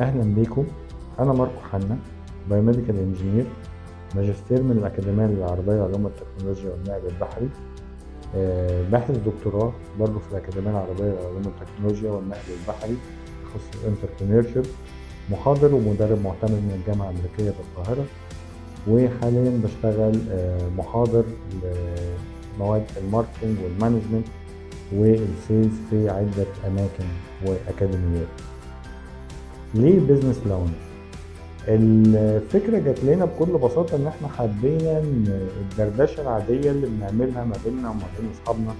أهلا بيكم. أنا ماركو حنا biomedical engineer ماجستير من الأكاديمية العربية لعلوم التكنولوجيا والنقل البحري. آه، باحث دكتوراه برضه في الأكاديمية العربية لعلوم التكنولوجيا والنقل البحري تخصص entrepreneurship محاضر ومدرب معتمد من الجامعة الأمريكية بالقاهرة وحاليا بشتغل آه، محاضر لمواد ال marketing وال management وال sales في عدة أماكن وأكاديميات. ليه Business Lounge؟ الفكرة جات لنا بكل بساطة إن إحنا حبينا إن الدردشة العادية اللي بنعملها ما بيننا وما بين أصحابنا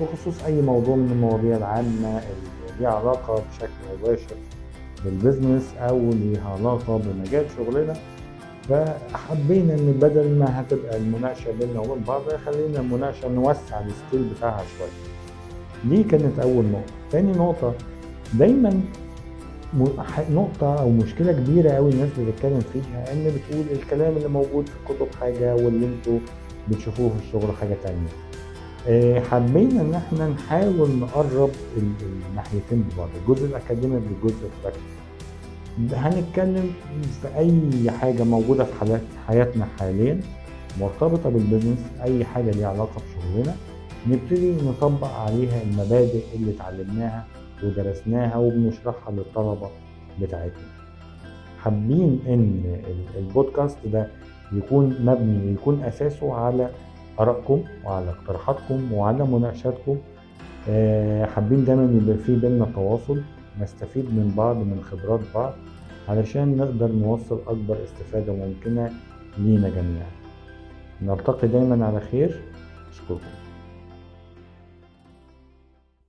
بخصوص أي موضوع من المواضيع العامة اللي ليها علاقة بشكل مباشر بال business أو ليها علاقة بمجال شغلنا فحبينا إن بدل ما هتبقى المناقشة بيننا وبين بعض خلينا المناقشة نوسع ال scale بتاعها شوية. دي كانت أول نقطة. تاني نقطة دايما نقطة أو مشكلة كبيرة أوي الناس بتتكلم فيها إن بتقول الكلام اللي موجود في الكتب حاجة واللي أنتوا بتشوفوه في الشغل حاجة تانية. حبينا إن إحنا نحاول نقرب الناحيتين ببعض، الجزء الأكاديمي بالجزء ال practical. هنتكلم في أي حاجة موجودة في حالات حياتنا حاليا مرتبطة بال business أي حاجة ليها علاقة بشغلنا نبتدي نطبق عليها المبادئ اللي اتعلمناها ودرسناها وبنشرحها للطلبة بتاعتنا. حابين إن البودكاست ده يكون مبني يكون أساسه على آرائكم وعلى اقتراحاتكم وعلى مناقشاتكم. حابين دايما يبقى في بينا تواصل نستفيد من بعض من خبرات بعض علشان نقدر نوصل أكبر استفادة ممكنة لينا جميعا. نلتقي دايما على خير. أشكركم.